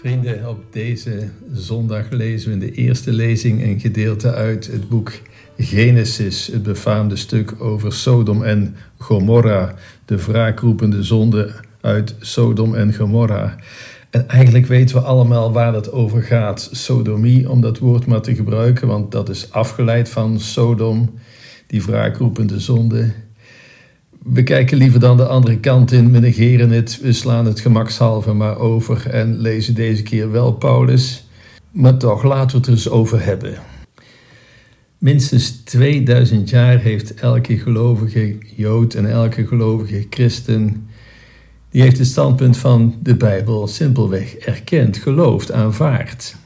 Vrienden, op deze zondag lezen we in de eerste lezing een gedeelte uit het boek Genesis, het befaamde stuk over Sodom en Gomorra, de wraakroepende zonde uit Sodom en Gomorra. En eigenlijk weten we allemaal waar dat over gaat. Sodomie, om dat woord maar te gebruiken, want dat is afgeleid van Sodom, die wraakroepende zonde. We kijken liever dan de andere kant in, we negeren het, we slaan het gemakshalve maar over en lezen deze keer wel Paulus. Maar toch, laten we het er eens over hebben. Minstens 2000 jaar heeft elke gelovige Jood en elke gelovige christen, die heeft het standpunt van de Bijbel simpelweg erkend, geloofd, aanvaard.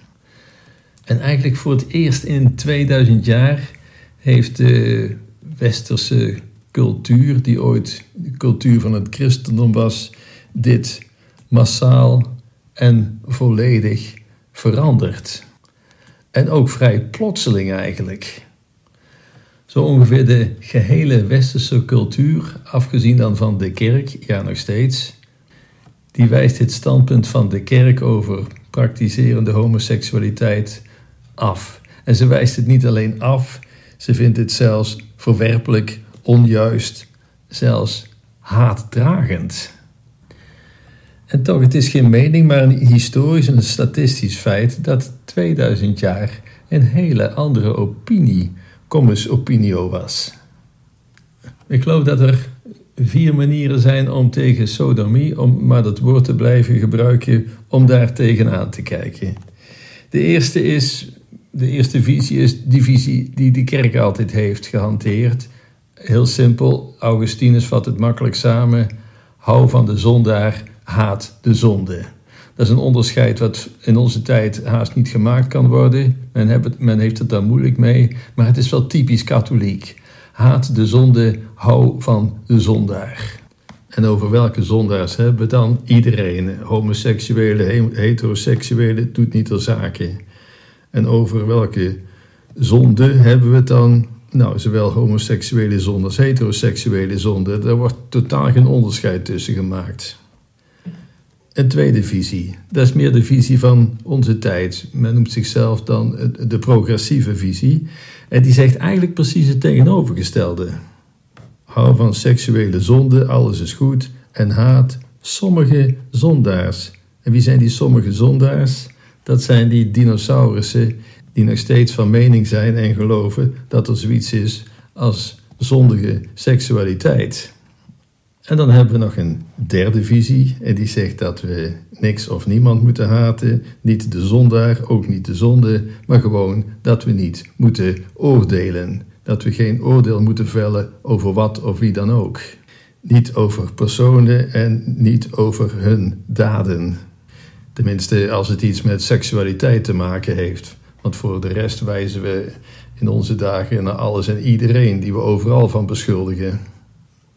En eigenlijk voor het eerst in 2000 jaar heeft de westerse cultuur, die ooit de cultuur van het christendom was, dit massaal en volledig veranderd. En ook vrij plotseling eigenlijk. Zo ongeveer de gehele westerse cultuur, afgezien dan van de kerk, ja nog steeds, die wijst het standpunt van de kerk over praktiserende homoseksualiteit af. En ze wijst het niet alleen af, ze vindt het zelfs verwerpelijk, onjuist, zelfs haatdragend. En toch, het is geen mening, maar een historisch en statistisch feit dat 2000 jaar een hele andere opinie, commus opinio was. Ik geloof dat er vier manieren zijn om tegen sodomie, om maar dat woord te blijven gebruiken, om daar tegenaan te kijken. De eerste is, de eerste visie is die visie die de kerk altijd heeft gehanteerd. Heel simpel, Augustinus vat het makkelijk samen. Hou van de zondaar, haat de zonde. Dat is een onderscheid wat in onze tijd haast niet gemaakt kan worden. Men, heeft, men heeft het daar moeilijk mee, maar het is wel typisch katholiek. Haat de zonde, hou van de zondaar. En over welke zondaars hebben we dan? Iedereen. Homoseksuele, heteroseksuele, doet niet ter zake. En over welke zonde hebben we het dan? Nou, zowel homoseksuele zonde als heteroseksuele zonde. Daar wordt totaal geen onderscheid tussen gemaakt. Een tweede visie, dat is meer de visie van onze tijd. Men noemt zichzelf dan de progressieve visie. En die zegt eigenlijk precies het tegenovergestelde. Hou van seksuele zonde, alles is goed. En haat sommige zondaars. En wie zijn die sommige zondaars? Dat zijn die dinosaurussen die nog steeds van mening zijn en geloven dat er zoiets is als zondige seksualiteit. En dan hebben we nog een derde visie en die zegt dat we niks of niemand moeten haten, niet de zondaar, ook niet de zonde, maar gewoon dat we niet moeten oordelen, dat we geen oordeel moeten vellen over wat of wie dan ook. Niet over personen en niet over hun daden. Tenminste, als het iets met seksualiteit te maken heeft. Want voor de rest wijzen we in onze dagen naar alles en iedereen die we overal van beschuldigen.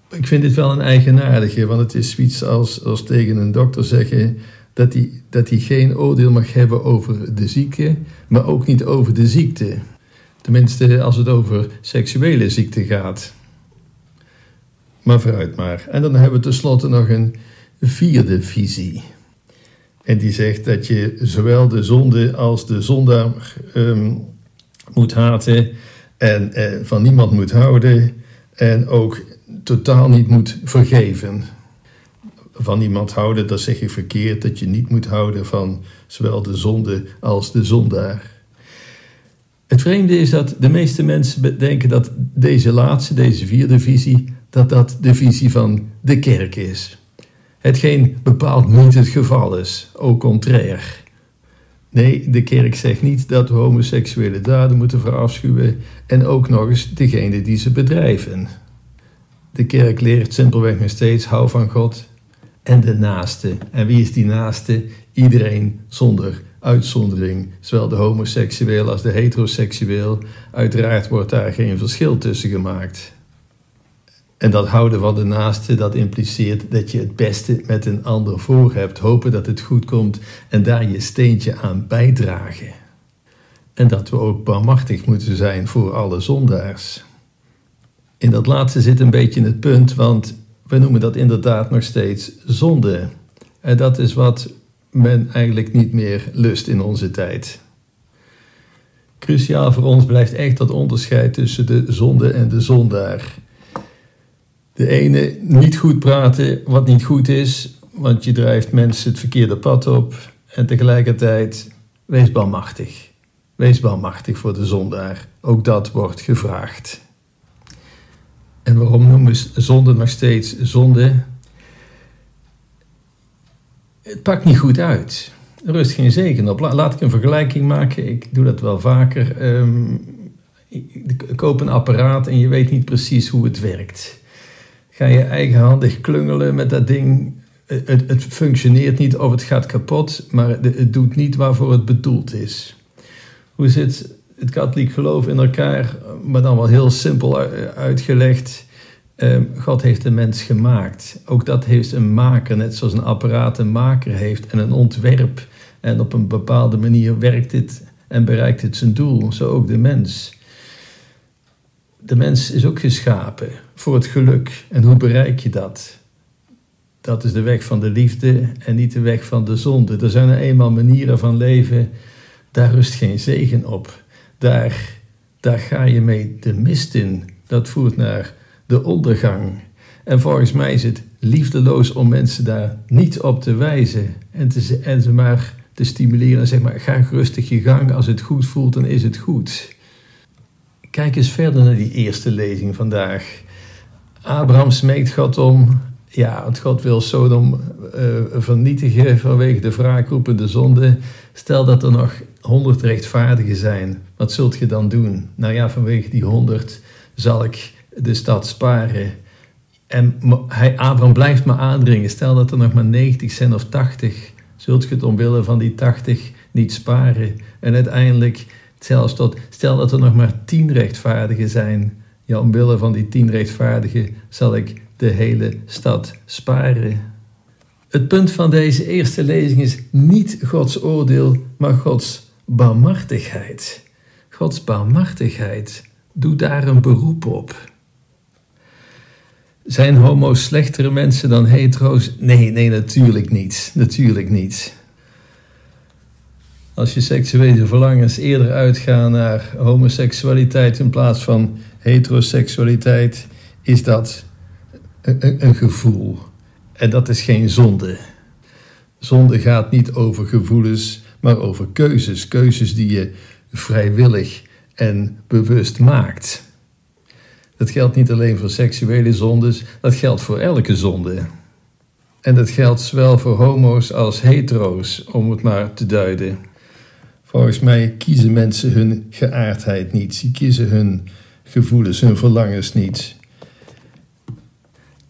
Ik vind dit wel een eigenaardige, want het is zoiets als, als tegen een dokter zeggen dat hij, dat geen oordeel mag hebben over de zieke, maar ook niet over de ziekte. Tenminste, als het over seksuele ziekte gaat. Maar vooruit maar. En dan hebben we tenslotte nog een vierde visie. En die zegt dat je zowel de zonde als de zondaar um, moet haten en eh, van niemand moet houden en ook totaal niet moet vergeven. Van iemand houden, dat zeg je verkeerd, dat je niet moet houden van zowel de zonde als de zondaar. Het vreemde is dat de meeste mensen denken dat deze laatste, deze vierde visie, dat dat de visie van de kerk is. Hetgeen bepaald niet het geval is, au contraire. Nee, de kerk zegt niet dat we homoseksuele daden moeten verafschuwen en ook nog eens degene die ze bedrijven. De kerk leert simpelweg nog steeds hou van God en de naaste. En wie is die naaste? Iedereen zonder uitzondering, zowel de homoseksueel als de heteroseksueel. Uiteraard wordt daar geen verschil tussen gemaakt. En dat houden van de naaste, dat impliceert dat je het beste met een ander voor hebt, hopen dat het goed komt en daar je steentje aan bijdragen. En dat we ook barmachtig moeten zijn voor alle zondaars. In dat laatste zit een beetje het punt, want we noemen dat inderdaad nog steeds zonde. En dat is wat men eigenlijk niet meer lust in onze tijd. Cruciaal voor ons blijft echt dat onderscheid tussen de zonde en de zondaar. De ene niet goed praten wat niet goed is, want je drijft mensen het verkeerde pad op. En tegelijkertijd wees balmachtig. Wees balmachtig voor de zondaar. Ook dat wordt gevraagd. En waarom noemen we zonde nog steeds zonde? Het pakt niet goed uit. Er rust geen zegen op. Laat ik een vergelijking maken. Ik doe dat wel vaker. Um, ik koop een apparaat en je weet niet precies hoe het werkt. Ga je eigenhandig klungelen met dat ding. Het, het functioneert niet of het gaat kapot, maar het, doet niet waarvoor het bedoeld is. Hoe zit het katholiek geloof in elkaar, maar dan wel heel simpel uitgelegd? Ehm, God heeft de mens gemaakt. Ook dat heeft een maker, net zoals een apparaat een maker heeft en een ontwerp. En op een bepaalde manier werkt dit en bereikt het zijn doel. Zo ook de mens. De mens is ook geschapen voor het geluk. En hoe bereik je dat? Dat is de weg van de liefde en niet de weg van de zonde. Er zijn er eenmaal manieren van leven, daar rust geen zegen op. Daar, daar ga je mee de mist in. Dat voert naar de ondergang. En volgens mij is het liefdeloos om mensen daar niet op te wijzen en, te, en ze maar te stimuleren. Zeg maar, ga rustig je gang. Als het goed voelt, dan is het goed. Kijk eens verder naar die eerste lezing vandaag. Abraham smeekt God om, ja, want God wil Sodom uh, vernietigen vanwege de wraakroepende zonde. Stel dat er nog honderd rechtvaardigen zijn, wat zult je dan doen? Nou ja, vanwege die honderd zal ik de stad sparen. En hij, Abraham blijft maar aandringen. Stel dat er nog maar 90 zijn of 80, zult je het omwille van die 80 niet sparen. En uiteindelijk, zelfs tot, stel dat er nog maar 10 rechtvaardigen zijn, ja, omwille van die 10 rechtvaardigen zal ik de hele stad sparen. Het punt van deze eerste lezing is niet Gods oordeel, maar Gods barmhartigheid. Gods barmhartigheid. Doe daar een beroep op. Zijn homo's slechtere mensen dan hetero's? Nee, nee, natuurlijk niet. Natuurlijk niet. Als je seksuele verlangens eerder uitgaan naar homoseksualiteit in plaats van heteroseksualiteit, is dat een, een, gevoel. En dat is geen zonde. Zonde gaat niet over gevoelens, maar over keuzes. Keuzes die je vrijwillig en bewust maakt. Dat geldt niet alleen voor seksuele zondes, dat geldt voor elke zonde. En dat geldt zowel voor homo's als hetero's, om het maar te duiden. Volgens mij kiezen mensen hun geaardheid niet. Ze kiezen hun gevoelens, hun verlangens niet.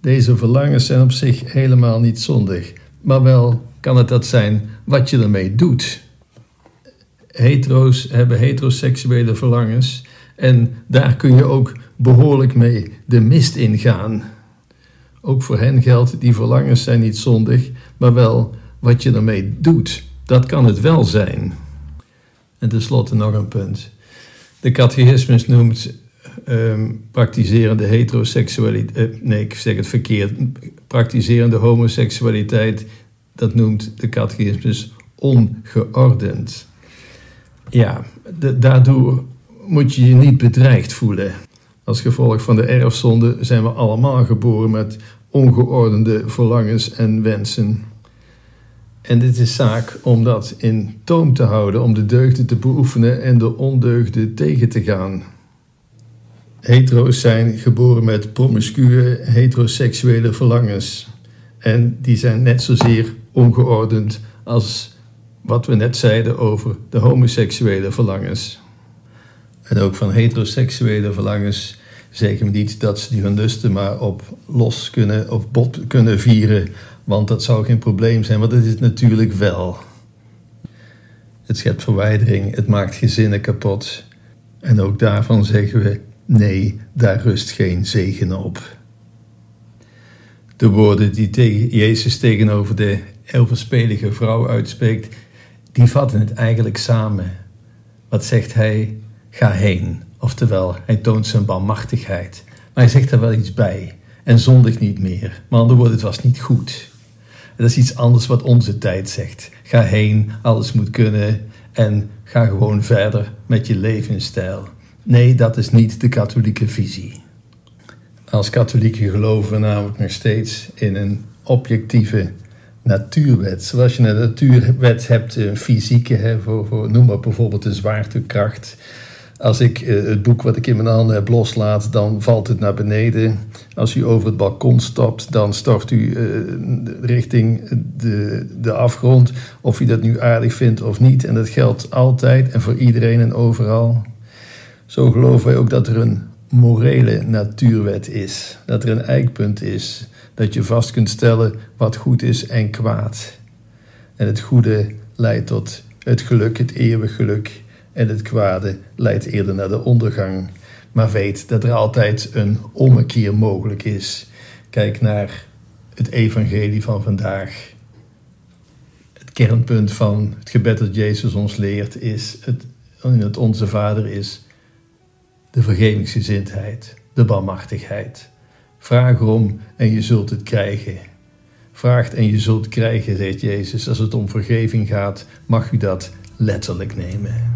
Deze verlangens zijn op zich helemaal niet zondig, maar wel kan het dat zijn wat je ermee doet. Hetero's hebben heteroseksuele verlangens en daar kun je ook behoorlijk mee de mist ingaan. Ook voor hen geldt, die verlangens zijn niet zondig, maar wel wat je ermee doet. Dat kan het wel zijn. En tenslotte nog een punt. De catechismus noemt um, praktiserende heteroseksualiteit, uh, nee, ik zeg het verkeerd, praktiserende homoseksualiteit, dat noemt de catechismus ongeordend. Ja, daardoor moet je je niet bedreigd voelen. Als gevolg van de erfzonde zijn we allemaal geboren met ongeordende verlangens en wensen. En dit is zaak om dat in toom te houden, om de deugden te beoefenen en de ondeugden tegen te gaan. Hetero's zijn geboren met promiscue heteroseksuele verlangens. En die zijn net zozeer ongeordend als wat we net zeiden over de homoseksuele verlangens. En ook van heteroseksuele verlangens zeggen we niet dat ze die hun lusten maar op los kunnen of bot kunnen vieren, want dat zou geen probleem zijn, want dat is het natuurlijk wel. Het schept verwijdering, het maakt gezinnen kapot. En ook daarvan zeggen we: nee, daar rust geen zegen op. De woorden die tegen Jezus tegenover de overspelige vrouw uitspreekt, die vatten het eigenlijk samen. Wat zegt hij? ga heen. Oftewel, hij toont zijn barmachtigheid. Maar hij zegt er wel iets bij. En zondig niet meer. Maar andere woorden, het was niet goed. Dat is iets anders wat onze tijd zegt. Ga heen, alles moet kunnen en ga gewoon verder met je levensstijl. Nee, dat is niet de katholieke visie. Als katholieken geloven we namelijk nog steeds in een objectieve natuurwet. Zoals je een natuurwet hebt, een fysieke, hè, voor, voor, noem maar bijvoorbeeld de zwaartekracht. Als ik eh, het boek wat ik in mijn handen heb loslaat, dan valt het naar beneden. Als u over het balkon stapt, dan stort u eh, richting de, de afgrond. Of u dat nu aardig vindt of niet. En dat geldt altijd en voor iedereen en overal. Zo geloven wij ook dat er een morele natuurwet is. Dat er een eikpunt is. Dat je vast kunt stellen wat goed is en kwaad. En het goede leidt tot het geluk, het eeuwig geluk. En het kwade leidt eerder naar de ondergang. Maar weet dat er altijd een ommekeer mogelijk is. Kijk naar het evangelie van vandaag. Het kernpunt van het gebed dat Jezus ons leert is het, in het Onze Vader is de vergevingsgezindheid, de barmhartigheid. Vraag erom en je zult het krijgen. Vraagt en je zult krijgen, zegt Jezus. Als het om vergeving gaat, mag u dat letterlijk nemen.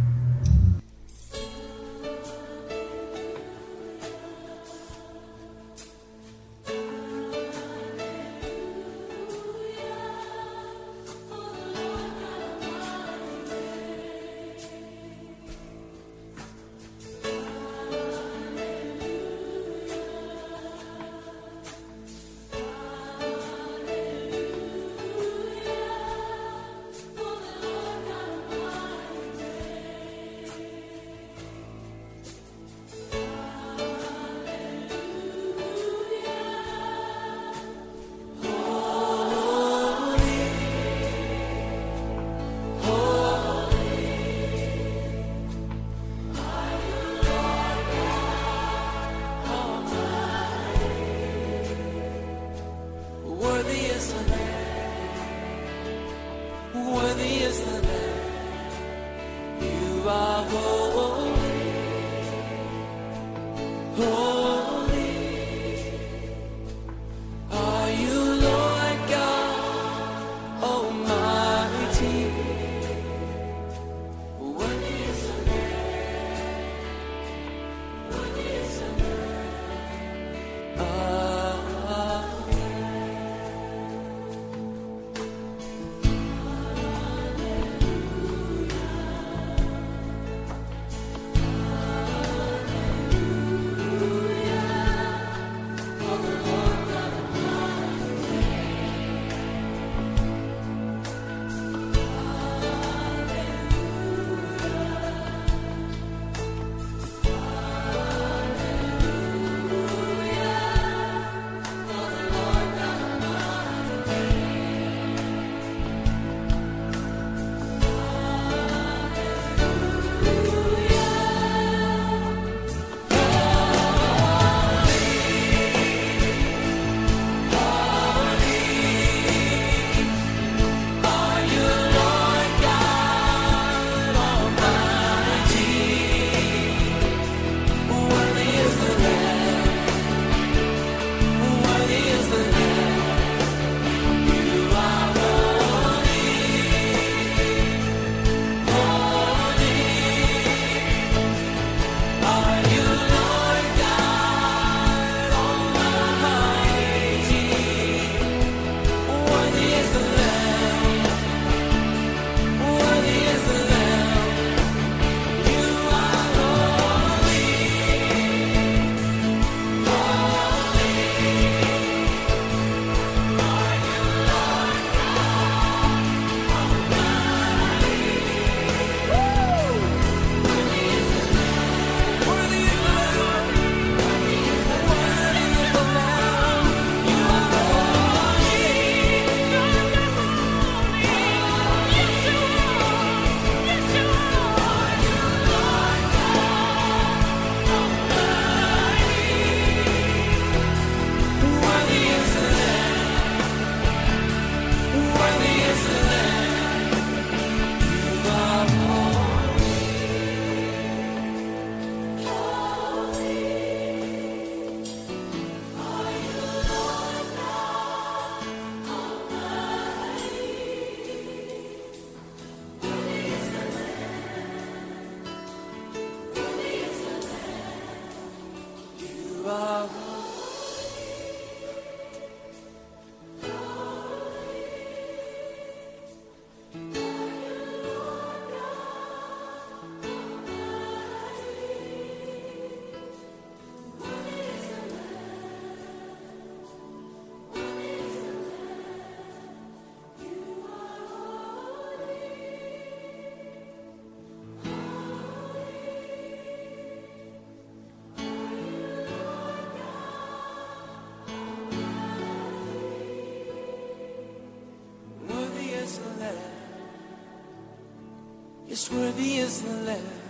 Yes, worthy is the Lamb.